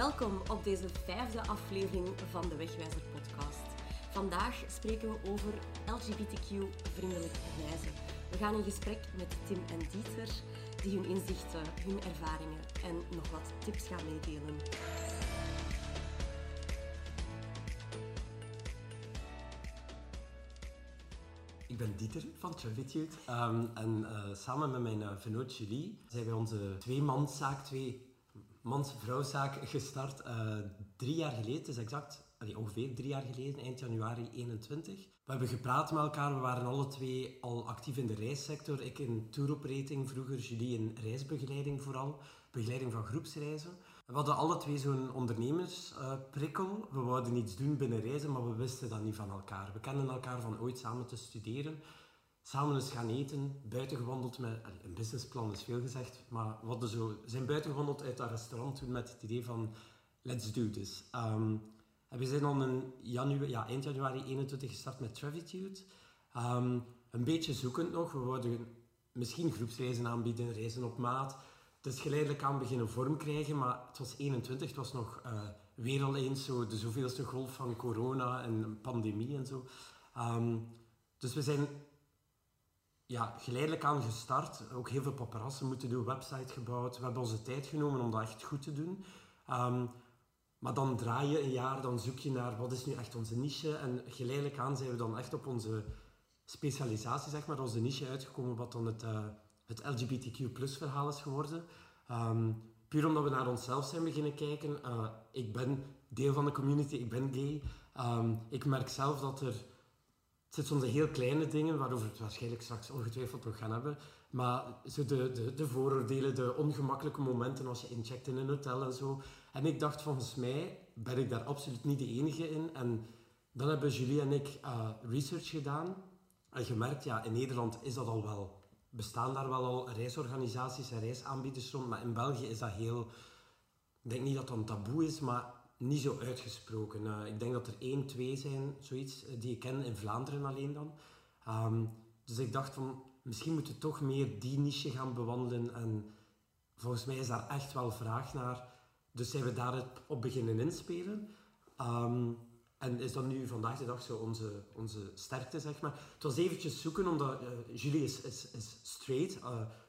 Welkom op deze vijfde aflevering van de Wegwijzer podcast. Vandaag spreken we over LGBTQ-vriendelijk reizen. We gaan in gesprek met Tim en Dieter, die hun inzichten, hun ervaringen en nog wat tips gaan meedelen. Ik ben Dieter van Travitude um, en uh, samen met mijn uh, Julie zijn wij onze twee-manszaak, twee mans-vrouwzaak gestart uh, drie jaar geleden, dus exact allee, ongeveer drie jaar geleden, eind januari 21. We hebben gepraat met elkaar, we waren alle twee al actief in de reissector. Ik in touroperating vroeger, Julie in reisbegeleiding vooral, begeleiding van groepsreizen. We hadden alle twee zo'n ondernemersprikkel. we wouden iets doen binnen reizen, maar we wisten dat niet van elkaar. We kenden elkaar van ooit samen te studeren samen eens gaan eten, buiten gewandeld met... Een businessplan is veel gezegd, maar we zijn buiten gewandeld uit dat restaurant toen met het idee van let's do this. Um, en we zijn dan in januari, ja, eind januari 21 gestart met Travitude. Um, een beetje zoekend nog. We wilden misschien groepsreizen aanbieden, reizen op maat. Is geleidelijk aan beginnen vorm krijgen, maar het was 21, het was nog uh, weer al eens zo de zoveelste golf van corona en pandemie en zo. Um, dus we zijn ja, geleidelijk aan gestart. Ook heel veel paparazzen moeten doen, website gebouwd. We hebben onze tijd genomen om dat echt goed te doen. Um, maar dan draai je een jaar, dan zoek je naar wat is nu echt onze niche. En geleidelijk aan zijn we dan echt op onze specialisatie, zeg maar, onze niche uitgekomen, wat dan het, uh, het LGBTQ verhaal is geworden. Um, puur omdat we naar onszelf zijn beginnen kijken. Uh, ik ben deel van de community, ik ben gay. Um, ik merk zelf dat er het zijn soms heel kleine dingen, waarover we het waarschijnlijk straks ongetwijfeld nog gaan hebben. Maar zo de, de, de vooroordelen, de ongemakkelijke momenten als je incheckt in een hotel en zo. En ik dacht, volgens mij ben ik daar absoluut niet de enige in. En dan hebben Julie en ik uh, research gedaan. En gemerkt, ja, in Nederland is dat al wel... Bestaan daar wel al reisorganisaties en reisaanbieders rond. Maar in België is dat heel... Ik denk niet dat dat een taboe is, maar niet zo uitgesproken. Uh, ik denk dat er één, twee zijn, zoiets, eh, die ik ken in Vlaanderen alleen dan. Um, dus ik dacht van, misschien moeten we toch meer die niche gaan bewandelen. En volgens mij is daar echt wel vraag naar. Dus zijn we daarop op beginnen inspelen. Um, en is dat nu vandaag de dag zo onze, onze sterkte, zeg maar. Het was eventjes zoeken, omdat uh, Julie is, is, is straight.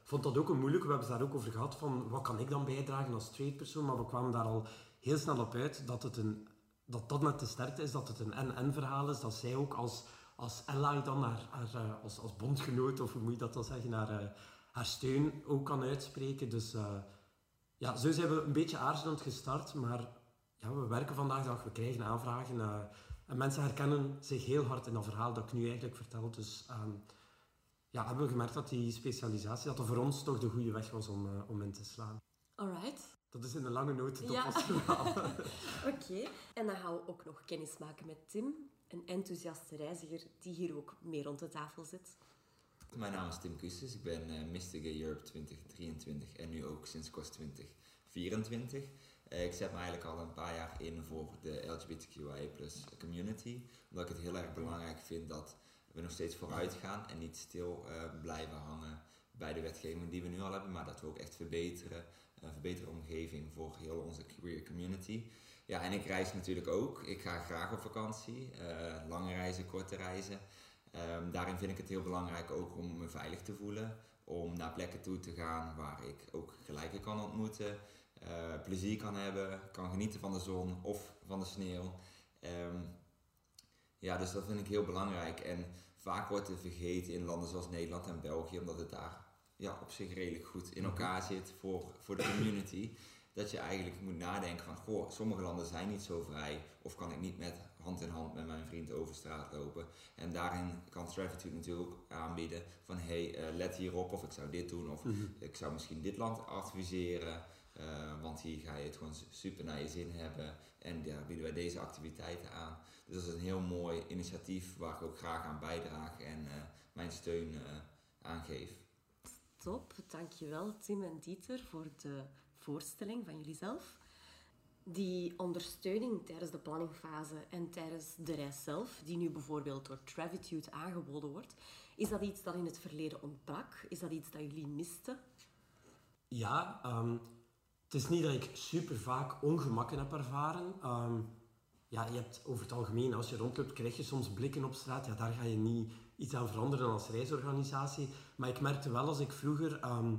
Vond dat ook een moeilijk. We hebben het daar ook over gehad, van wat kan ik dan bijdragen als straight persoon. Maar we kwamen daar al heel snel op uit dat het een, dat, dat net de sterkte is, dat het een en-en verhaal is, dat zij ook als, als ally dan haar, haar, eh, als, als bondgenoot, of hoe moet je dat dan zeggen, haar, eh, haar steun ook kan uitspreken. Dus uh, ja, zo zijn we een beetje aarzelend gestart, maar ja, we werken vandaag de we krijgen aanvragen uh, en mensen herkennen zich heel hard in dat verhaal dat ik nu eigenlijk vertel. Dus um, ja, hebben we gemerkt dat die specialisatie, dat er voor ons toch de goede weg was om, om in te slaan. Alright. Dat is in een lange noot ja. ons verhaal. Oké. En dan gaan we ook nog kennis maken met Tim, een enthousiaste reiziger die hier ook meer rond de tafel zit. Mijn naam is Tim Kusses. Ik ben uh, Mr. Gay Europe 2023 en nu ook sinds kort 2024. Uh, ik zet me eigenlijk al een paar jaar in voor de LGBTQIA community. Omdat ik het heel erg belangrijk vind dat we nog steeds vooruit gaan en niet stil uh, blijven hangen bij de wetgeving die we nu al hebben, maar dat we ook echt verbeteren een verbeterde omgeving voor heel onze queer community. Ja, en ik reis natuurlijk ook. Ik ga graag op vakantie, uh, lange reizen, korte reizen. Um, daarin vind ik het heel belangrijk ook om me veilig te voelen. Om naar plekken toe te gaan waar ik ook gelijken kan ontmoeten. Uh, plezier kan hebben, kan genieten van de zon of van de sneeuw. Um, ja, dus dat vind ik heel belangrijk. En vaak wordt het vergeten in landen zoals Nederland en België, omdat het daar ja, op zich redelijk goed in elkaar zit voor, voor de community. Dat je eigenlijk moet nadenken van, goh, sommige landen zijn niet zo vrij. Of kan ik niet met hand in hand met mijn vriend over straat lopen. En daarin kan Travitude natuurlijk aanbieden van, hey, uh, let hierop. Of ik zou dit doen. Of mhm. ik zou misschien dit land adviseren. Uh, want hier ga je het gewoon super naar je zin hebben. En daar bieden wij deze activiteiten aan. Dus dat is een heel mooi initiatief waar ik ook graag aan bijdraag en uh, mijn steun aan geef. Top, dankjewel Tim en Dieter voor de voorstelling van jullie zelf. Die ondersteuning tijdens de planningfase en tijdens de reis zelf, die nu bijvoorbeeld door Travitude aangeboden wordt, is dat iets dat in het verleden ontbrak? Is dat iets dat jullie misten? Ja, um, het is niet dat ik super vaak ongemakken heb ervaren. Ehm, ja, je hebt over het algemeen, als je rondloopt, krijg je soms blikken op straat. Ja, daar ga je niet iets aan veranderen als reisorganisatie. Maar ik merkte wel als ik vroeger ehm,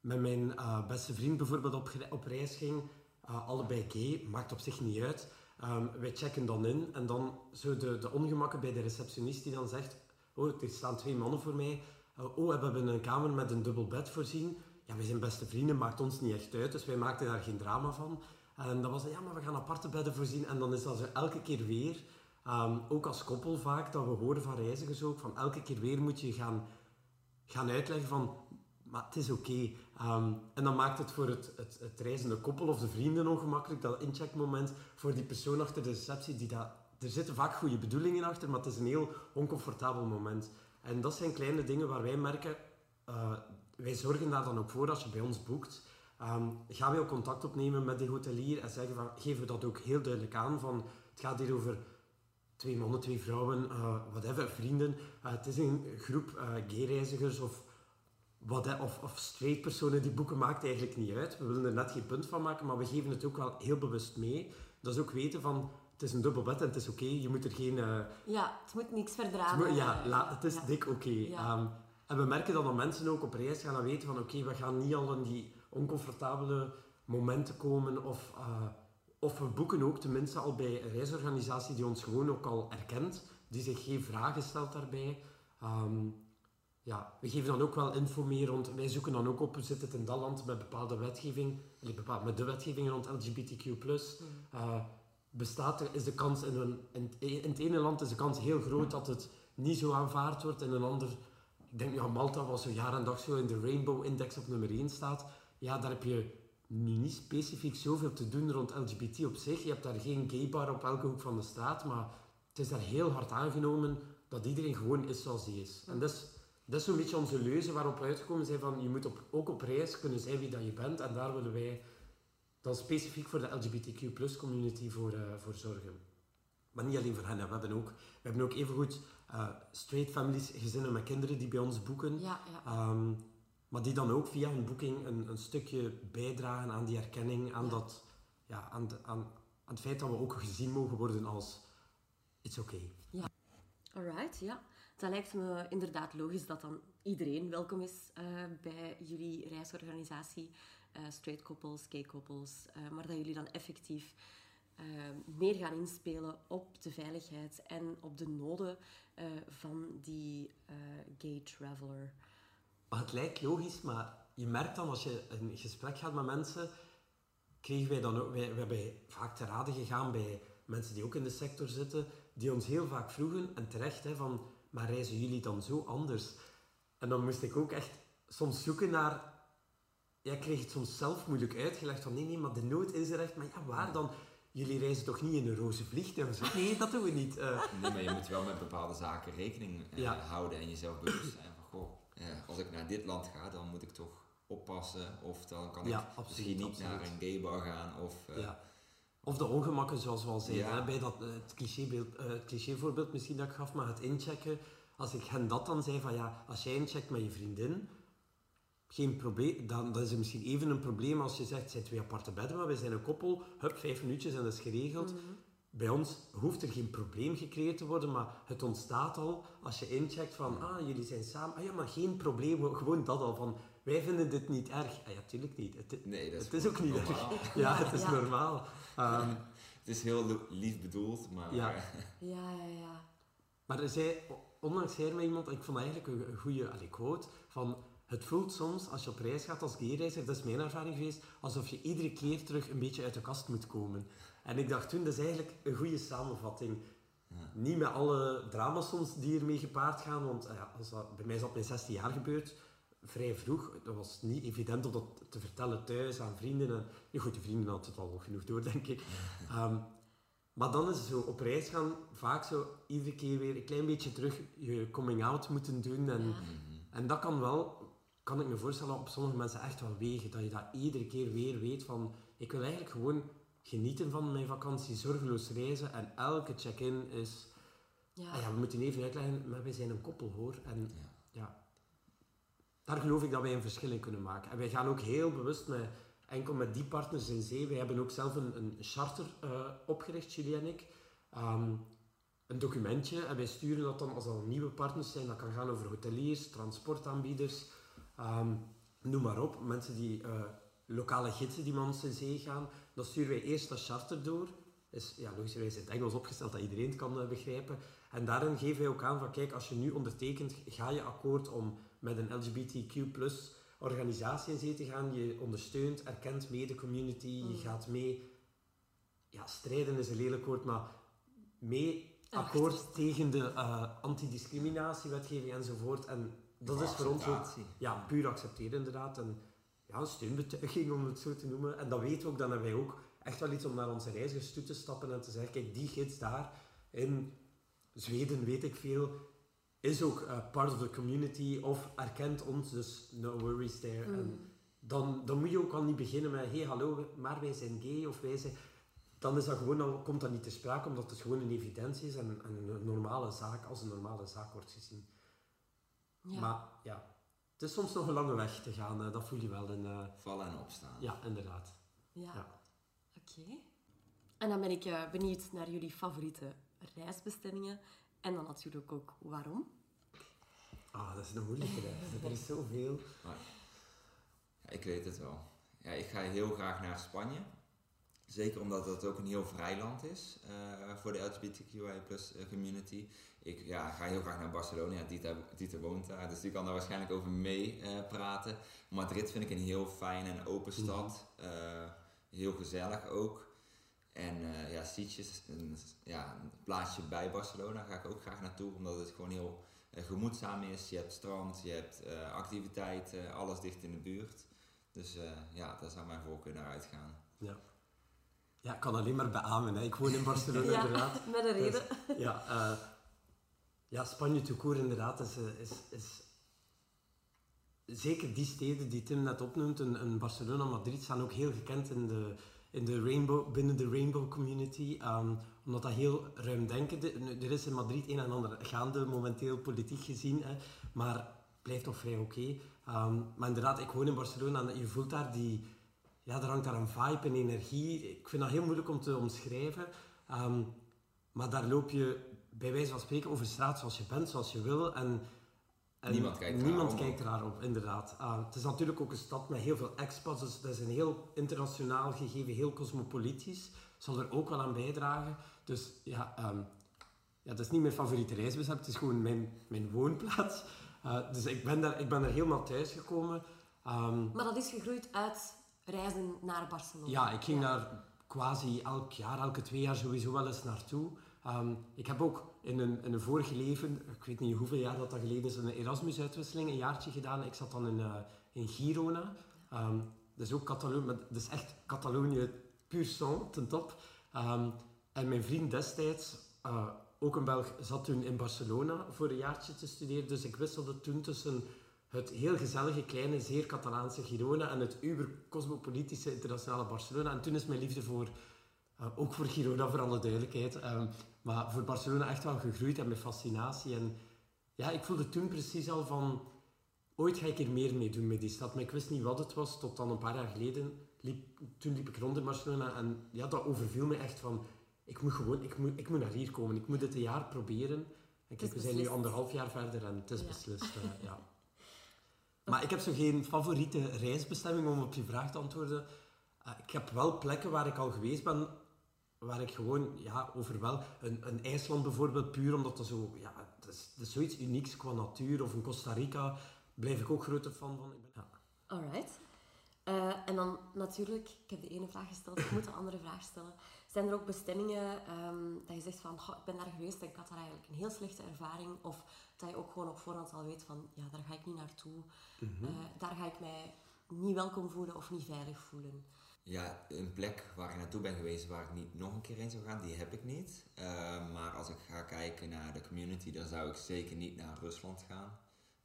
met mijn eh, beste vriend bijvoorbeeld op, op reis ging, uh, allebei gay, maakt op zich niet uit. Um, wij checken dan in en dan zo de, de ongemakken bij de receptionist die dan zegt, oh, er staan twee mannen voor mij. Uh, oh, we hebben een kamer met een dubbel bed voorzien. Ja, wij zijn beste vrienden, maakt ons niet echt uit, dus wij maakten daar geen drama van. En dan was het, ja, maar we gaan aparte bedden voorzien. En dan is dat zo elke keer weer, ehm, ook als koppel vaak, dat we horen van reizigers ook, van elke keer weer moet je gaan, gaan uitleggen van, maar het is oké. Ehm, en dan maakt het voor het, het, het, reizende koppel of de vrienden ongemakkelijk, dat incheckmoment, voor die persoon achter de receptie, die dat, er zitten vaak goede bedoelingen achter, maar het is een heel oncomfortabel moment. En dat zijn kleine dingen waar wij merken, uh, wij zorgen daar dan ook voor als je bij ons boekt. Um, gaan we ook contact opnemen met de hotelier en zeggen van, geven we dat ook heel duidelijk aan van, het gaat hier over twee mannen, twee vrouwen, uh, whatever, vrienden. Uh, het is een groep uh, gay-reizigers of, wat, of, of straight personen die boeken, maakt eigenlijk niet uit. We willen er net geen punt van maken, maar we geven het ook wel heel bewust mee. Dat is ook weten van, het is een dubbel bed en het is oké, okay. je moet er geen... ja, het moet niks verdragen. Het ja, la, het is ja. dik oké. Okay. Ja. Um, en we merken dat dan mensen ook op reis gaan en weten van, oké, okay, we gaan niet al in die oncomfortabele momenten komen. Of, uh, of we boeken ook tenminste al bij een reisorganisatie die ons gewoon ook al erkent, die zich geen vragen stelt daarbij. Um, ja, we geven dan ook wel info meer rond. Wij zoeken dan ook op, we zitten in dat land met bepaalde wetgeving, bepaald met de wetgeving rond LGBTQ. Mm. Uh, bestaat er, is de kans in, een, in, in, het ene land is de kans heel groot dat het niet zo aanvaard wordt, in een ander, ik denk ja, Malta was zo jaar en dag zo in de Rainbow Index op nummer 1 staat ja, daar heb je nu niet specifiek zoveel te doen rond LGBT op zich. Je hebt daar geen gaybar op elke hoek van de straat, maar het is daar heel hard aangenomen dat iedereen gewoon is zoals hij is. En dat is, dat is zo'n beetje onze leuze waarop we uitgekomen zijn van je moet op, ook op reis kunnen zijn wie dat je bent en daar willen wij dan specifiek voor de LGBTQ plus community voor, uh, voor zorgen. Maar niet alleen voor hen, we hebben ook, we hebben ook evengoed uh, straight families, gezinnen met kinderen die bij ons boeken. Ja, ja. Um, maar die dan ook via hun boeking een, een stukje bijdragen aan die erkenning, aan, dat, ja, aan, de, aan, aan het feit dat we ook gezien mogen worden als it's okay. Ja, alright, ja. Dan lijkt me inderdaad logisch dat dan iedereen welkom is uh, bij jullie reisorganisatie. Uh, straight koppels, gay koppels. Uh, maar dat jullie dan effectief meer gaan inspelen op de veiligheid en op de noden van die gay traveler. Het lijkt logisch, maar je merkt dan als je een gesprek gaat met mensen, kregen wij dan ook, wij, we hebben vaak te raden gegaan bij mensen die ook in de sector zitten, die ons heel vaak vroegen, en terecht, hè, van, maar reizen jullie dan zo anders? En dan moest ik ook echt soms zoeken naar, ja, ik kreeg het soms zelf moeilijk uitgelegd, van nee, nee, maar de nood is er echt, maar ja, waar dan? Jullie reizen toch niet in een roze vliegtuig? Nee, dat doen we niet. Uh, nee, maar je moet wel met bepaalde zaken rekening uh, ja. houden en jezelf bewust zijn als ik naar dit land ga, dan moet ik toch oppassen. Of dan kan ik absoluut, misschien niet absoluut. naar een gaybar gaan. Of, uh, ja. of de ongemakken, zoals we al zeiden. Ja. Bij dat, het, clichébeeld, uh, het clichévoorbeeld misschien dat ik gaf, maar het inchecken. Als ik hen dat dan zei van ja, als jij incheckt met je vriendin, geen probleem, dan, dan is het misschien even een probleem als je zegt, het zijn twee aparte bedden, maar we zijn een koppel, hup, vijf minuutjes en dat is geregeld. Mm -hmm bij ons hoeft er geen probleem gecreëerd te worden, maar het ontstaat al als je incheckt van, ah, jullie zijn samen. Ah ja, maar geen probleem, gewoon dat al van, wij vinden dit niet erg. Ah ja, tuurlijk niet. Het, nee, dat is, het is ook niet normaal. erg. Ja, het is ja. normaal. Um, het is heel lief bedoeld, maar... Ja, ja, ja. ja. Maar er zei, onlangs zei er iemand, ik vond eigenlijk een, een goede quote, van het voelt soms, als je op reis gaat als gayreiziger, dat is mijn ervaring geweest, alsof je iedere keer terug een beetje uit de kast moet komen. En ik dacht toen, dat is eigenlijk een goede samenvatting. Ja. Niet met alle drama's soms die ermee gepaard gaan, want ja, als dat, bij mij is dat mijn 16 jaar gebeurd, vrij vroeg. Dat was niet evident om dat te vertellen thuis aan vrienden. En, nu goed, de vrienden hadden het al genoeg door, denk ik. Um, maar dan is het zo, op reis gaan, vaak zo iedere keer weer een klein beetje terug je coming out moeten doen. En, ja. en dat kan wel, kan ik me voorstellen, op sommige mensen echt wel wegen. Dat je dat iedere keer weer weet van, ik wil eigenlijk gewoon genieten van mijn vakantie, zorgeloos reizen en elke check-in is... Ja. Ah ja, we moeten even uitleggen, maar wij zijn een koppel hoor. En ja. ja. daar geloof ik dat wij een verschil in kunnen maken. En wij gaan ook heel bewust met enkel met die partners in zee. Wij hebben ook zelf een, een charter uh, opgericht, Julie en ik. Ehm, een documentje en wij sturen dat dan als er nieuwe partners zijn. Dat kan gaan over hoteliers, transportaanbieders, um, noem maar op. Mensen die uh, lokale gidsen die met ons in zee gaan. Dan sturen wij eerst dat charter door. Is ja, logischerwijs in het Engels opgesteld dat iedereen het kan uh, begrijpen. En daarin geven wij ook aan van kijk, als je nu ondertekent, ga je akkoord om met een LGBTQ organisatie in zee te gaan. Je ondersteunt, erkent mee de community, je mm. gaat mee, ja, strijden is een lelijk woord, maar mee akkoord tegen de uh, antidiscriminatiewetgeving enzovoort. En dat is voor ons ook ja, puur accepteren inderdaad. En ja, een steunbetuiging om het zo te noemen. En dat weten we ook, dan hebben wij ook echt wel iets om naar onze reizigers toe te stappen en te zeggen, kijk, die gids daar in Zweden, weet ik veel, is ook uh, part of the community of erkent ons, dus no worries there. En mm. dan, dan moet je ook al niet beginnen met, hey hallo, maar wij zijn gay of wij zijn... Dan is dat gewoon al, komt dat niet te sprake, omdat het gewoon een evidentie is en, en een normale zaak als een normale zaak wordt gezien. Ja. Maar ja, het is soms nog een lange weg te gaan, dat voel je wel. In, uh, Vallen en opstaan. Ja, inderdaad. Ja, ja. oké. En dan ben ik uh, benieuwd naar jullie favoriete reisbestemmingen en dan natuurlijk ook waarom. Ah, dat is een moeilijke reis. Er is zoveel. Maar, ja, ik weet het wel. Ja, ik ga heel graag naar Spanje. Zeker omdat het ook een heel vrij land is uh, voor de LGBTQI plus eh, community. Ik ja, ga heel graag naar Barcelona. Ja, Dieter, Dieter woont daar, dus die kan daar waarschijnlijk over mee uh, praten. Madrid vind ik een heel fijne en open mhm. stad. heel gezellig ook. En ja, Sitges, een, ja, een plaatsje bij Barcelona, ga ik ook graag naartoe, omdat het gewoon heel gemoedzaam is. Je hebt strand, je hebt activiteiten, alles dicht in de buurt. Dus ja, daar zou mijn voorkeur naar uitgaan. Ja. Ja, ik kan alleen maar beamen. Hè. Ik woon in Barcelona ja, inderdaad. met een reden. Dus, ja, ja, Spanje toekoor inderdaad is, is, is zeker die steden die Tim net opnoemt, en, Barcelona, Madrid, staan ook heel gekend in de, in de rainbow, binnen de rainbow community. Um, omdat dat heel ruimdenkend is. Er is in Madrid een en ander gaande, momenteel politiek gezien. Hè, maar blijft nog vrij oké. Okay. Um, maar inderdaad, ik woon in Barcelona en je voelt daar die... Ja, er hangt daar een vibe en energie. Ik vind dat heel moeilijk om te omschrijven. Um, maar daar loop je bij wijze van spreken over straat zoals je bent, zoals je wil. En niemand kijkt, niemand kijkt erop, inderdaad. Uh, het is natuurlijk ook een stad met heel veel expats, dus dat is een heel internationaal gegeven, heel cosmopolitisch. Zal er ook wel aan bijdragen. Dus ja, um, ja dat is niet mijn favoriete reisbestemming, het is gewoon mijn, mijn woonplaats. Uh, dus ik ben, daar, ik ben er helemaal thuis gekomen. Um, maar dat is gegroeid uit reizen naar Barcelona? Ja, ik ging daar quasi elk jaar, elke twee jaar sowieso wel eens naartoe. Um, ik heb ook in een, in een vorige leven, ik weet niet hoeveel jaar dat, dat geleden is, een Erasmus-uitwisseling, een jaartje gedaan. Ik zat dan in, uh, in Girona. Um, dat is ook Catalonië, maar dat is echt Catalonië puur sang, ten top. Um, en mijn vriend destijds, uh, ook een Belg, zat toen in Barcelona voor een jaartje te studeren. Dus ik wisselde toen tussen het heel gezellige, kleine, zeer Catalaanse Girona en het uber-cosmopolitische internationale Barcelona. En toen is mijn liefde voor, uh, ook voor Girona, voor alle duidelijkheid, maar voor Barcelona echt wel gegroeid en met fascinatie. En ja, ik voelde toen precies al van, ooit ga ik er meer mee doen met die stad. Maar ik wist niet wat het was, tot dan een paar jaar geleden. Liep, toen liep ik rond in Barcelona en ja, dat overviel me echt van, ik moet gewoon, ik moet, ik moet naar hier komen. Ik moet dit een jaar proberen. En kijk, we zijn nu anderhalf jaar verder en het is beslist. Uh, ja. Maar ik heb zo geen favoriete reisbestemming om op je vraag te antwoorden. Uh, ik heb wel plekken waar ik al geweest ben, waar ik gewoon ja, over wel... Een, een IJsland bijvoorbeeld, puur omdat dat zo... Ja, dat is, zoiets unieks qua natuur. Of een Costa Rica, blijf ik ook grote fan van. Ik ben, ja. Alright. Uh, en dan natuurlijk, ik heb de ene vraag gesteld, ik moet de andere vraag stellen. Zijn er ook bestemmingen um, dat je zegt van, ik ben daar geweest en ik had daar eigenlijk een heel slechte ervaring? Of dat je ook gewoon op voorhand al weet van, ja, daar ga ik niet naartoe. Mm -hmm. uh, daar ga ik mij niet welkom voelen of niet veilig voelen. Ja, een plek waar ik naartoe ben geweest waar ik niet nog een keer heen zou gaan, die heb ik niet. Uh, maar als ik ga kijken naar de community, dan zou ik zeker niet naar Rusland gaan.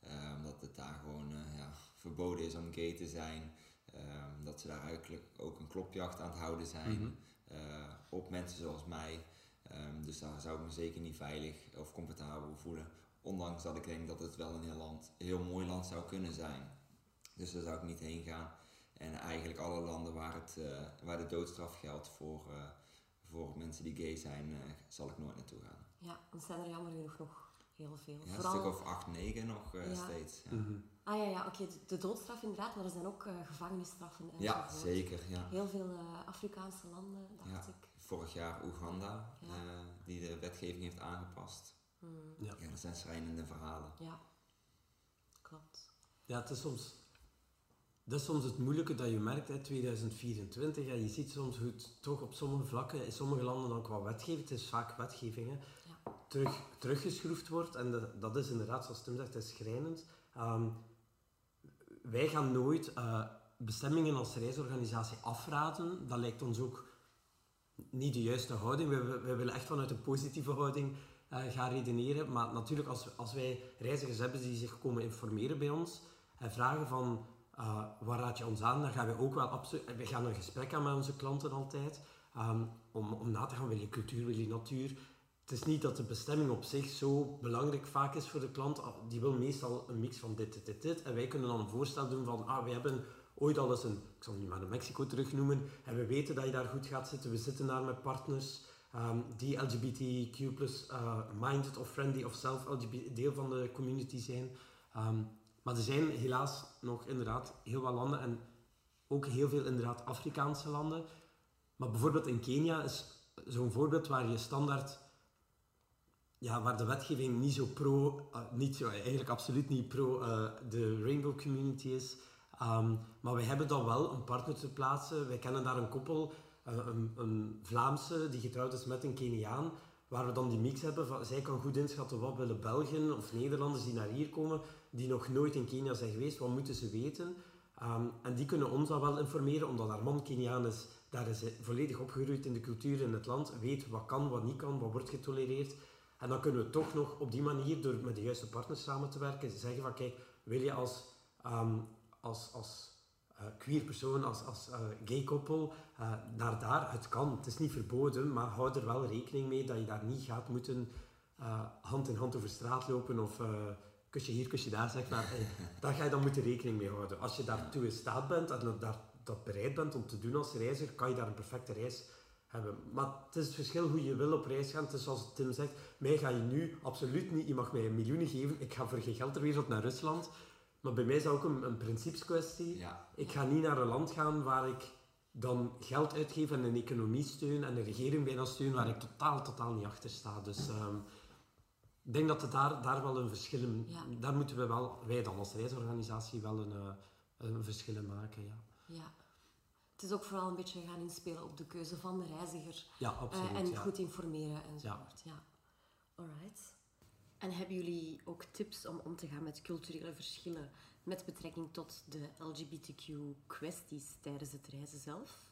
Uh, omdat het daar gewoon uh, ja, verboden is om gay te zijn. Ehm, dat ze daar eigenlijk ook een klopjacht aan het houden zijn mm -hmm. Op mensen zoals mij. Um, dus daar zou ik me zeker niet veilig of comfortabel voelen. Ondanks dat ik denk dat het wel een heel, land, heel mooi land zou kunnen zijn. Dus daar zou ik niet heen gaan. En eigenlijk alle landen waar, het, eh, waar de doodstraf geldt voor, eh, voor mensen die gay zijn, eh, zal ik nooit naartoe gaan. Ja, dan zijn er jammer genoeg nog heel veel. Ja, een stuk of 8, 9 nog eh, Ja. steeds. Ja, Mhm. Ah ja, ja oké, de, de doodstraf inderdaad, maar er zijn ook eh, gevangenisstraffen ja zeker. Ja. Heel veel eh, Afrikaanse landen, dacht Ja. ik. Vorig jaar Oeganda, Ja. eh, die de wetgeving heeft aangepast. Hmm, Ja. Ja, dat zijn schrijnende verhalen. ja, klopt. Ja, het is soms... Dat is soms het moeilijke dat je merkt, hè, 2024. En je ziet soms hoe het toch op sommige vlakken, in sommige landen dan qua wetgeving, het is vaak wetgeving, hè, Ja. terug, teruggeschroefd wordt. En dat, dat is inderdaad, zoals Tim zegt, het is schrijnend. Ehm, wij gaan nooit eh, bestemmingen als reisorganisatie afraden. Dat lijkt ons ook niet de juiste houding. We, willen echt vanuit een positieve houding eh, gaan redeneren. Maar natuurlijk, als, als wij reizigers hebben die zich komen informeren bij ons en vragen van eh, waar raad je ons aan, dan gaan we ook wel. We gaan een gesprek aan met onze klanten altijd. ehm, om, om na te gaan, wil je cultuur, wil je natuur? Het is niet dat de bestemming op zich zo belangrijk vaak is voor de klant. Ah, Die wil meestal een mix van dit, dit, dit, dit. En wij kunnen dan een voorstel doen van, ah, we hebben ooit al eens een, ik zal het nu maar de Mexico terugnoemen, en we weten dat je daar goed gaat zitten. We zitten daar met partners ehm, die LGBTQ plus eh, minded of friendly of zelf deel van de community zijn. Ehm, maar er zijn helaas nog inderdaad heel wat landen en ook heel veel inderdaad Afrikaanse landen. Maar bijvoorbeeld in Kenia is zo'n voorbeeld waar je standaard ja, waar de wetgeving niet zo pro, eh, niet eigenlijk absoluut niet pro eh, de rainbow community is. Ehm, maar wij hebben dan wel een partner te plaatsen. Wij kennen daar een koppel, eh, een, een Vlaamse die getrouwd is met een Keniaan, waar we dan die mix hebben van, zij kan goed inschatten wat willen Belgen of Nederlanders die naar hier komen, die nog nooit in Kenia zijn geweest, wat moeten ze weten. Ehm, en die kunnen ons dan wel informeren, omdat haar man Keniaan is, daar is hij volledig opgegroeid in de cultuur in het land, weet wat kan, wat niet kan, wat wordt getolereerd. En dan kunnen we toch nog op die manier, door met de juiste partners samen te werken, zeggen van kijk, wil je als, ehm, als, als eh, queer persoon, als, als eh, gay koppel, eh, naar daar, het kan, het is niet verboden, maar hou er wel rekening mee dat je daar niet gaat moeten hand in hand over straat lopen of kusje hier, kusje daar, zeg maar. Daar ga je dan moeten rekening mee houden. Als je daartoe in staat bent en dat, dat bereid bent om te doen als reiziger, kan je daar een perfecte reis hebben. Maar het is het verschil hoe je wil op reis gaan. Het is zoals Tim zegt, mij ga je nu absoluut niet, je mag mij miljoenen geven, ik ga voor geen geld ter wereld naar Rusland. Maar bij mij is dat ook een, een principeskwestie. Ja, Ik ga niet naar een land gaan waar ik dan geld uitgeef en een economie steun en een regering bijna steun waar ik totaal, totaal niet achter sta. Dus ehm, ik denk dat er daar, daar wel een verschil in... Ja. Daar moeten we wel, wij dan als reisorganisatie, wel een, eh, een verschil in maken. Ja, Ja. Het is ook vooral een beetje gaan inspelen op de keuze van de reiziger. ja eh, absoluut. en ja. goed informeren enzovoort. Ja. Alright. En hebben jullie ook tips om om te gaan met culturele verschillen met betrekking tot de LGBTQ-kwesties tijdens het reizen zelf?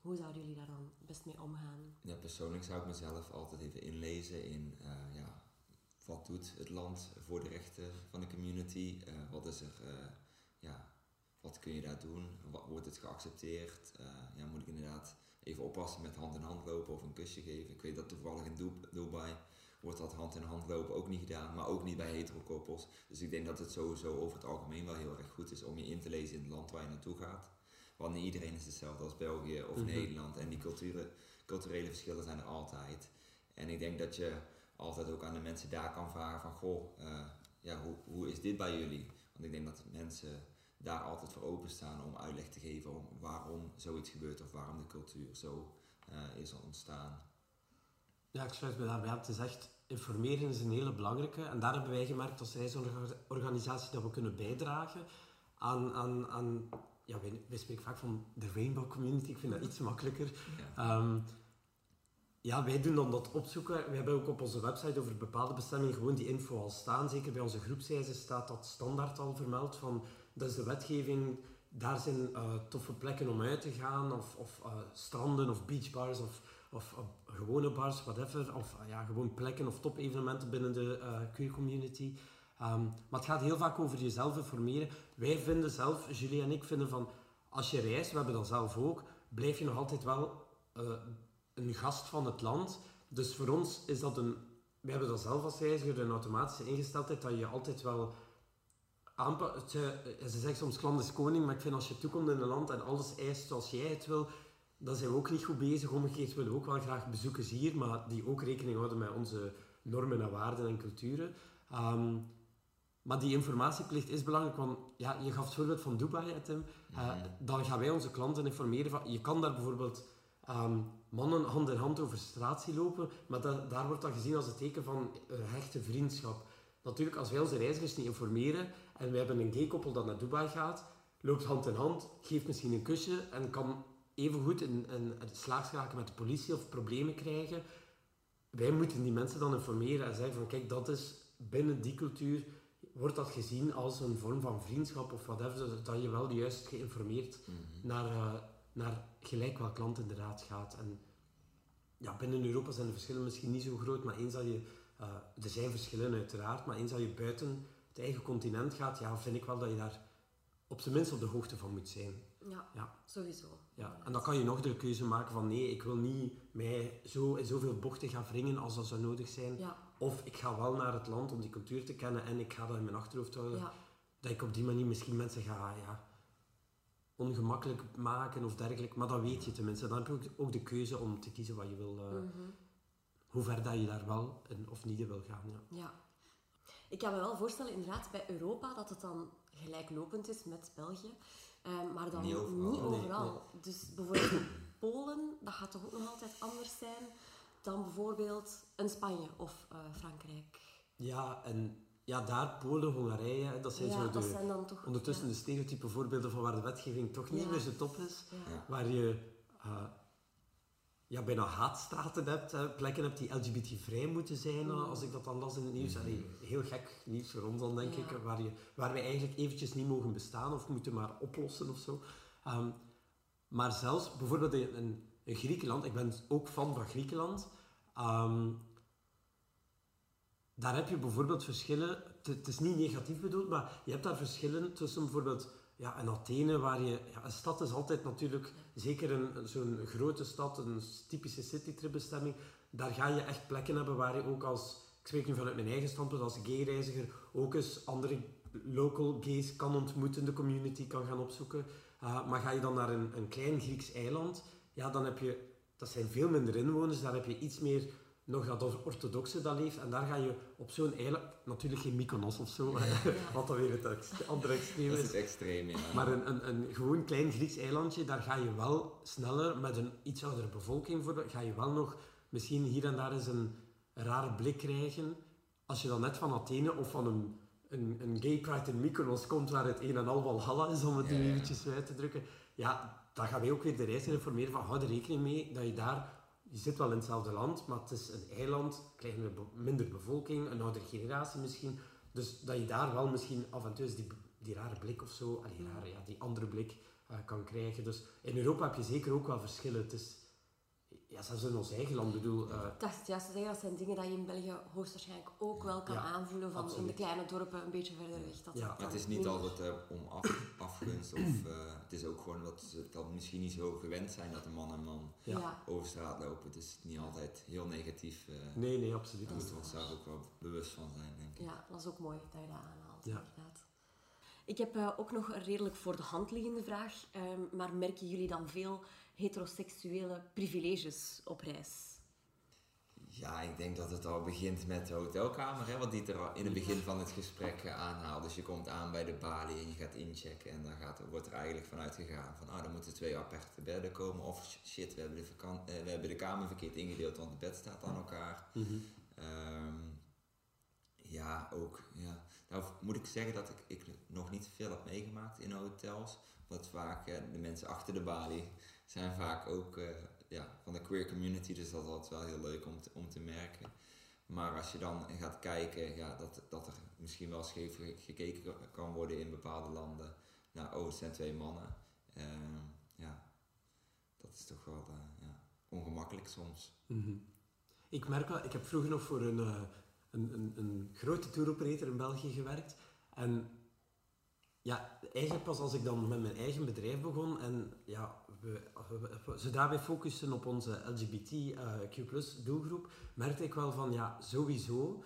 Hoe zouden jullie daar dan best mee omgaan? ja, persoonlijk zou ik mezelf altijd even inlezen in eh, ja, wat doet het land voor de rechten van de community? Eh, wat is er, eh, ja, wat kun je daar doen? Wat, wordt het geaccepteerd? Eh, ja, moet ik inderdaad even oppassen met hand in hand lopen of een kusje geven? Ik weet dat toevallig in Dubai, wordt dat hand in hand lopen ook niet gedaan, maar ook niet bij heterokoppels. Dus ik denk dat het sowieso over het algemeen wel heel erg goed is om je in te lezen in het land waar je naartoe gaat. Want niet iedereen is hetzelfde als België of Mhm. Nederland. En die culturen, culturele verschillen zijn er altijd. En ik denk dat je altijd ook aan de mensen daar kan vragen van... Goh, eh, ja, hoe, hoe is dit bij jullie? Want ik denk dat mensen daar altijd voor openstaan om uitleg te geven... om waarom zoiets gebeurt of waarom de cultuur zo eh, is ontstaan. Ja, ik sluit me daarbij aan. Het is echt, informeren is een hele belangrijke. En daar hebben wij gemerkt als reisorganisatie dat we kunnen bijdragen aan... aan, aan ja, wij, wij spreken vaak van de rainbow community. Ik vind dat iets makkelijker. Ja. Ehm, ja, wij doen dan dat opzoeken. We hebben ook op onze website over bepaalde bestemmingen gewoon die info al staan. Zeker bij onze groepsreizen staat dat standaard al vermeld. Van, dat is de wetgeving, daar zijn eh, toffe plekken om uit te gaan. Of, of eh, stranden of beachbars of, of gewone bars, whatever. Of eh, ja, gewoon plekken of top-evenementen binnen de queer community. Ehm, maar het gaat heel vaak over jezelf informeren. Wij vinden zelf, Julie en ik vinden van... Als je reist, we hebben dat zelf ook, blijf je nog altijd wel een gast van het land. Dus voor ons is dat een... We hebben dat zelf als reiziger, een automatische ingesteldheid, dat je altijd wel eh, ze zegt soms klant is koning, maar ik vind als je toekomt in een land en alles eist zoals jij het wil, dan zijn we ook niet goed bezig. Omgekeerd willen we ook wel graag bezoekers hier, maar die ook rekening houden met onze normen en waarden en culturen. Ehm, maar die informatieplicht is belangrijk, want ja, je gaf het voorbeeld van Dubai, hè, Tim. Eh, dan gaan wij onze klanten informeren van, je kan daar bijvoorbeeld ehm, mannen hand in hand over straat zien lopen, maar dat, daar wordt dat gezien als een teken van een hechte vriendschap. Natuurlijk, als wij onze reizigers niet informeren en we hebben een gay-koppel dat naar Dubai gaat, loopt hand in hand, geeft misschien een kusje en kan evengoed in slaags geraken met de politie of problemen krijgen. Wij moeten die mensen dan informeren en zeggen van kijk, dat is binnen die cultuur, wordt dat gezien als een vorm van vriendschap of whatever, zodat je wel juist geïnformeerd naar, eh, naar gelijk welk land inderdaad gaat. En ja, binnen Europa zijn de verschillen misschien niet zo groot, maar eens dat je, eh, er zijn verschillen uiteraard, maar eens dat je buiten het eigen continent gaat, ja, vind ik wel dat je daar op zijn minst op de hoogte van moet zijn. Ja, Ja. sowieso. Ja, en dan kan je nog de keuze maken van nee, ik wil niet mij zo in zoveel bochten gaan wringen als dat zou nodig zijn. Ja, Of ik ga wel naar het land om die cultuur te kennen en ik ga dat in mijn achterhoofd houden. ja. Dat ik op die manier misschien mensen ga ja, ongemakkelijk maken of dergelijke. Maar dat weet je tenminste. Dan heb je ook, de keuze om te kiezen wat je wil, Mhm. Hoe ver dat je daar wel in of niet in wil gaan. Ja. Ja. Ik kan me wel voorstellen, inderdaad, bij Europa, dat het dan gelijklopend is met België. Ehm, maar dan Niet overal. niet Nee, overal. Dus bijvoorbeeld in Polen, dat gaat toch ook nog altijd anders zijn dan bijvoorbeeld een Spanje of eh, Frankrijk. ja, en ja, daar Polen, Hongarije, dat zijn ja, zo dat zijn dan toch... ondertussen ja. de stereotype voorbeelden van waar de wetgeving toch niet Ja. meer zo top is. Waar je eh, ja, bijna haatstraten hebt, hè, plekken hebt die LGBT-vrij moeten zijn, eh, als ik dat dan las in het nieuws. Allee, heel gek nieuws voor ons dan, denk Ja. ik, waar, je, waar wij eigenlijk eventjes niet mogen bestaan of moeten maar oplossen of zo. Ehm, maar zelfs bijvoorbeeld in, in, Griekenland, ik ben ook fan van Griekenland, ehm, daar heb je bijvoorbeeld verschillen, het is niet negatief bedoeld, maar je hebt daar verschillen tussen bijvoorbeeld ja, in Athene, waar je, ja, een stad is altijd natuurlijk, zeker een, zo'n grote stad, een typische citytripbestemming, daar ga je echt plekken hebben waar je ook als, ik spreek nu vanuit mijn eigen standpunt, als gay-reiziger ook eens andere local gays kan ontmoeten, de community kan gaan opzoeken. Uh, maar ga je dan naar een, een klein Grieks eiland, ja, dan heb je, dat zijn veel minder inwoners, daar heb je iets meer nog dat orthodoxe dat leeft. En daar ga je op zo'n eiland, natuurlijk geen Mykonos of zo, wat dan weer het ex- andere extreem Dat is is. het extreem, ja. Maar een, een, een gewoon klein Grieks eilandje, daar ga je wel sneller, met een iets oudere bevolking voor, ga je wel nog misschien hier en daar eens een rare blik krijgen. Als je dan net van Athene of van een, een, een gay pride in Mykonos komt, waar het een en al Valhalla is, om het Ja, nu ja. eventjes uit te drukken. Ja, dan gaan wij ook weer de reiziger informeren van, hou er rekening mee dat je daar... Je zit wel in hetzelfde land, maar het is een eiland, kleine, minder bevolking, een oudere generatie misschien. Dus dat je daar wel misschien af en toe die, die rare blik of zo, rare, ja, die andere blik eh, kan krijgen. Dus in Europa heb je zeker ook wel verschillen. Het is, ja, zelfs in ons eigen land, bedoel... eh, Ik dacht juist te zeggen, dat zijn dingen dat je in België hoogstwaarschijnlijk ook wel kan Ja, aanvoelen van in de kleine dorpen een beetje verder weg. Dat Ja. dat het is niet altijd eh, om af, afgunst of eh, het is ook gewoon dat ze dan misschien niet zo gewend zijn dat een man en man Ja. Over straat lopen. Het is niet altijd heel negatief. eh nee, nee, absoluut Daar niet. moeten we ons daar ook wel bewust van zijn, denk ik. Ja, dat is ook mooi dat je dat aanhaalt, Ja. inderdaad. Ik heb eh, ook nog een redelijk voor de hand liggende vraag. ehm, maar merken jullie dan veel heteroseksuele privileges op reis? Ja, ik denk dat het al begint met de hotelkamer, hè, wat Dieter al in het begin van het gesprek eh, aanhaalt. Dus je komt aan bij de balie en je gaat inchecken en dan gaat, wordt er eigenlijk vanuit gegaan van, ah, er moeten twee aparte bedden komen. Of shit, we hebben de, eh, we hebben de kamer verkeerd ingedeeld, want het bed staat aan elkaar. Mhm. Ehm, ja, ook. Ja. Nou moet ik zeggen dat ik, ik nog niet veel heb meegemaakt in hotels. Want vaak eh, de mensen achter de balie zijn vaak ook eh, ja, van de queer community. Dus dat is altijd wel heel leuk om te, om te merken. Maar als je dan gaat kijken ja, dat, dat er misschien wel scheef ge- gekeken kan worden in bepaalde landen. Nou, oh, het zijn twee mannen. Ehm, ja, dat is toch wel eh, ja, ongemakkelijk soms. Mhm. Ik merk wel, ik heb vroeger nog voor een, eh, een, een, een grote touroperator in België gewerkt. En ja, eigenlijk pas als ik dan met mijn eigen bedrijf begon en ja, we, we- zodra wij focussen op onze LGBTQ doelgroep, merkte ik wel van ja, sowieso,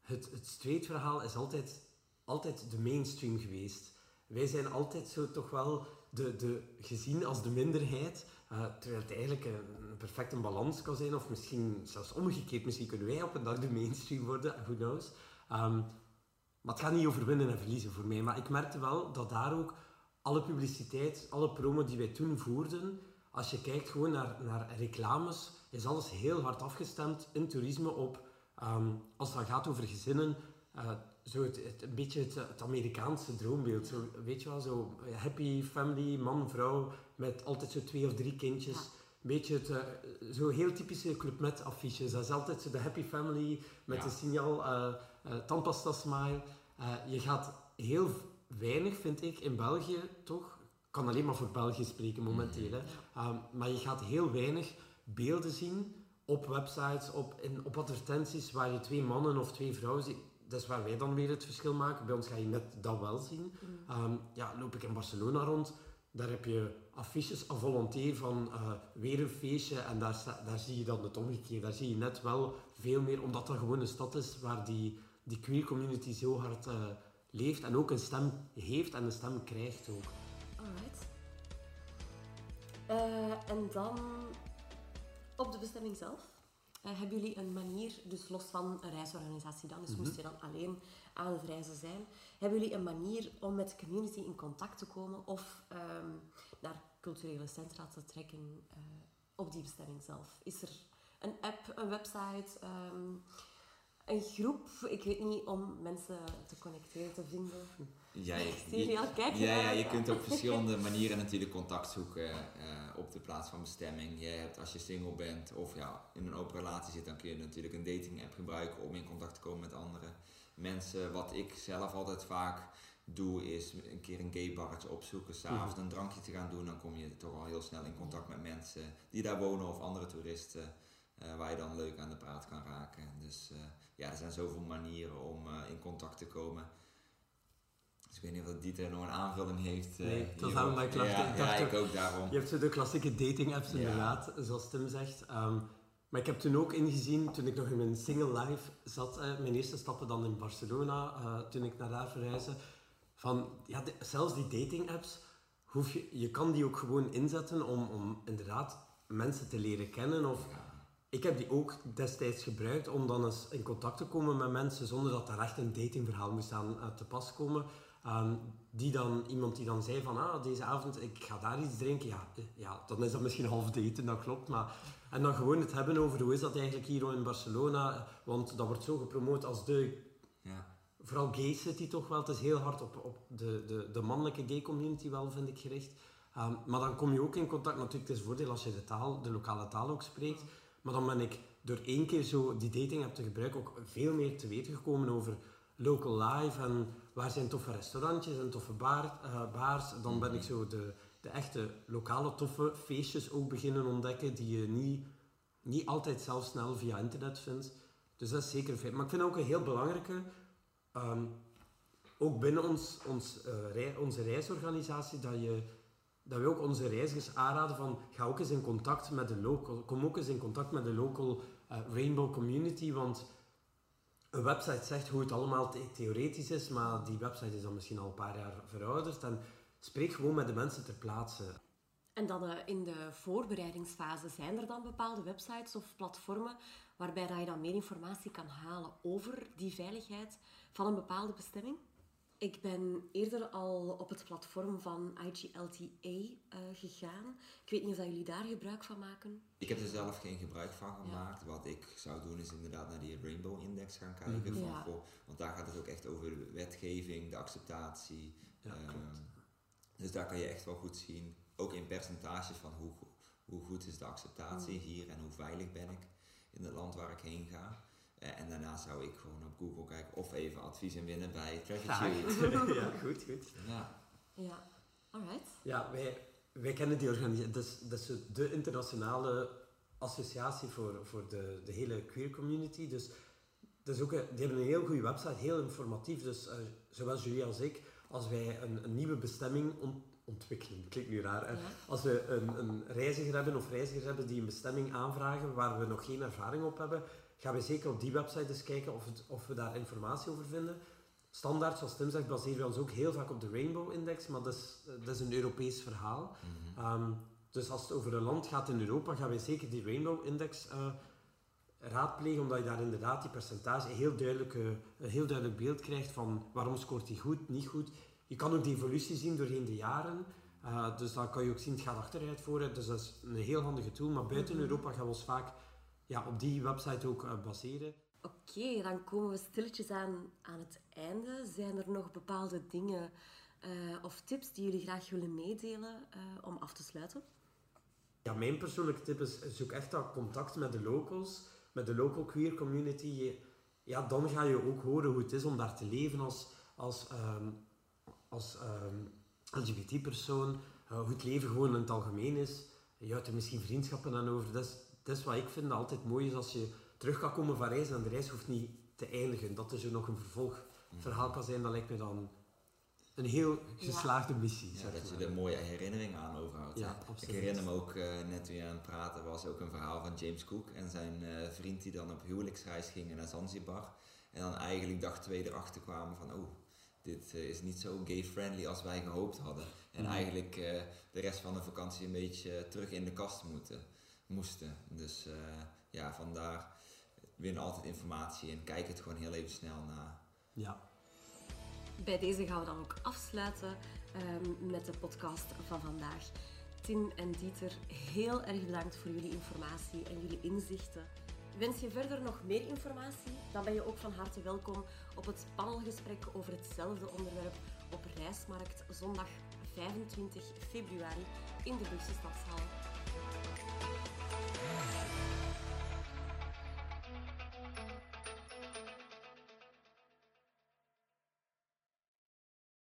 het, het straight verhaal is altijd altijd de mainstream geweest. Wij zijn altijd zo toch wel de, de, gezien als de minderheid, uh, terwijl het eigenlijk een, perfecte balans kan zijn, of misschien zelfs omgekeerd, misschien kunnen wij op een dag de mainstream worden, who knows. Um, maar het gaat niet over winnen en verliezen voor mij. Maar ik merkte wel dat daar ook alle publiciteit, alle promo die wij toen voerden, als je kijkt gewoon naar, naar reclames, is alles heel hard afgestemd in toerisme op, um, als het dan gaat over gezinnen, uh, zo het, het, een beetje het, het, Amerikaanse droombeeld. Zo, weet je wel, zo happy family, man, vrouw, met altijd zo twee of drie kindjes. Ja. Beetje het, uh, zo heel typische Club Med affiches. Dat is altijd zo de happy family met ja. een signaal uh, tandpasta smile. je gaat heel weinig, vind ik, in België toch. Ik kan alleen maar voor België spreken momenteel. Hè. Um, maar je gaat heel weinig beelden zien op websites, op, in, op advertenties waar je twee mannen of twee vrouwen ziet. Dat is waar wij dan weer het verschil maken. Bij ons ga je net dat wel zien. Mm. Um, ja, loop ik in Barcelona rond, daar heb je affiches à volonté van uh, weer een feestje en daar, daar zie je dan het omgekeerde. Daar zie je net wel veel meer, omdat dat gewoon een stad is waar die, die queer community zo hard uh, leeft en ook een stem heeft en een stem krijgt ook. Alright. Uh, en dan op de bestemming zelf. Uh, hebben jullie een manier, dus los van een reisorganisatie dan, dus mm -hmm. moest je dan alleen aan het reizen zijn, hebben jullie een manier om met de community in contact te komen of um, naar culturele centra te trekken uh, op die bestemming zelf? Is er een app, een website, um, een groep, ik weet niet, om mensen te connecteren, te vinden? Ja, je, je, ja, ja, je kunt op verschillende manieren natuurlijk contact zoeken uh, op de plaats van bestemming. Je hebt, als je single bent of ja, in een open relatie zit, dan kun je natuurlijk een dating app gebruiken om in contact te komen met andere mensen. Wat ik zelf altijd vaak doe, is een keer een gay barretje opzoeken, s'avonds een drankje te gaan doen. Dan kom je toch al heel snel in contact met mensen die daar wonen of andere toeristen. Uh, waar je dan leuk aan de praat kan raken. Dus uh, ja, er zijn zoveel manieren om uh, in contact te komen. Dus ik weet niet of Dieter nog een aanvulling heeft. nee, dat gaan mijn klachten. Ja, ik, ja, ik ook daarom. Je hebt zo de klassieke dating apps inderdaad, ja. zoals Tim zegt. Um, maar ik heb toen ook ingezien, toen ik nog in mijn single life zat, mijn eerste stappen dan in Barcelona, toen ik naar daar verhuisde, van ja, de, zelfs die dating apps, hoef je, je kan die ook gewoon inzetten om, om inderdaad mensen te leren kennen of... Ja ik heb die ook destijds gebruikt om dan eens in contact te komen met mensen zonder dat er echt een datingverhaal moest aan uh, te pas komen. Um, die dan, iemand die dan zei van, ah, deze avond, ik ga daar iets drinken. Ja, ja, dan is dat misschien half daten, dat klopt. Maar, en dan gewoon het hebben over hoe is dat eigenlijk hier in Barcelona. Want dat wordt zo gepromoot als de... Ja. Vooral gay city toch wel. Het is heel hard op, op de, de, de mannelijke gay community wel, vind ik, gericht. Um, maar dan kom je ook in contact. Natuurlijk, het is voordeel als je de taal, de lokale taal ook spreekt. Maar dan ben ik door één keer zo die dating app te gebruiken ook veel meer te weten gekomen over local life en waar zijn toffe restaurantjes en toffe bar, uh, bars. Dan ben ik zo de, de echte lokale toffe feestjes ook beginnen ontdekken die je niet, niet altijd zelf snel via internet vindt. Dus dat is zeker fijn. Maar ik vind ook een heel belangrijke, um, ook binnen ons, ons, rei, onze reisorganisatie, dat je dat we ook onze reizigers aanraden van ga ook eens in contact met de local, kom ook eens in contact met de local uh, rainbow community, want een website zegt hoe het allemaal the theoretisch is, maar die website is dan misschien al een paar jaar verouderd en spreek gewoon met de mensen ter plaatse. En dan uh, in de voorbereidingsfase zijn er dan bepaalde websites of platformen waarbij dat je dan meer informatie kan halen over die veiligheid van een bepaalde bestemming? Ik ben eerder al op het platform van IGLTA uh, gegaan. Ik weet niet of jullie daar gebruik van maken. Ik heb er zelf geen gebruik van gemaakt. Ja. Wat ik zou doen is inderdaad naar die Rainbow Index gaan kijken. Mm -hmm. van, ja. want daar gaat het ook echt over de wetgeving, de acceptatie. Ja, um, dus daar kan je echt wel goed zien, ook in percentages van hoe, hoe goed is de acceptatie mm. hier en hoe veilig ben ik in het land waar ik heen ga. En daarna zou ik gewoon op Google kijken of even advies inwinnen bij Traffic ja, goed, goed. Ja. Ja, alright. Ja, wij, wij kennen die organisatie. Dat is, dat is de internationale associatie voor, voor de, de hele queer community. Dus dat is ook, die hebben een heel goede website, heel informatief. Dus uh, zowel Julie als ik, als wij een, een nieuwe bestemming ont, ontwikkelen, klinkt nu raar. Ja. Als we een, een reiziger hebben of reizigers hebben die een bestemming aanvragen waar we nog geen ervaring op hebben, gaan we zeker op die website eens kijken of, het, of we daar informatie over vinden. standaard, zoals Tim zegt, baseren we ons ook heel vaak op de Rainbow Index, maar dat is, dat is een Europees verhaal. Ehm, dus als het over een land gaat in Europa, gaan wij zeker die Rainbow Index eh, raadplegen, omdat je daar inderdaad die percentage heel duidelijk, eh, een heel duidelijk beeld krijgt van waarom scoort hij goed, niet goed. Je kan ook die evolutie zien doorheen de jaren. Uh, dus dan kan je ook zien, het gaat achteruit vooruit. Dus dat is een heel handige tool. Maar buiten Mhm. Europa gaan we ons vaak ja, op die website ook uh, baseren. Oké, dan komen we stilletjes aan aan het einde. Zijn er nog bepaalde dingen uh, of tips die jullie graag willen meedelen uh, om af te sluiten? Ja, mijn persoonlijke tip is, zoek echt dat contact met de locals, met de local queer community. Ja, dan ga je ook horen hoe het is om daar te leven als, als, um, als um, LGBT-persoon. Uh, hoe het leven gewoon in het algemeen is. Je houdt er misschien vriendschappen aan over. Dat dat is wat ik vind altijd mooi is als je terug kan komen van reizen en de reis hoeft niet te eindigen. Dat er zo nog een vervolgverhaal kan zijn, dat lijkt me dan een heel geslaagde ja. missie. Ja, dat je er mooie herinneringen aan overhoudt. Ja, ik herinner me ook, uh, net toen je aan het praten was, ook een verhaal van James Cook en zijn uh, vriend die dan op huwelijksreis gingen naar Zanzibar. En dan eigenlijk dag twee erachter kwamen van, oh, dit uh, is niet zo gay-friendly als wij gehoopt hadden. En mm. eigenlijk de rest van de vakantie een beetje terug in de kast moeten, moesten. Dus ja, vandaar win altijd informatie en kijk het gewoon heel even snel na. Ja. Bij deze gaan we dan ook afsluiten um, met de podcast van vandaag. Tim en Dieter, heel erg bedankt voor jullie informatie en jullie inzichten. Wens je verder nog meer informatie? Dan ben je ook van harte welkom op het panelgesprek over hetzelfde onderwerp op Reismarkt zondag 25 februari in de Brugse Stadshal.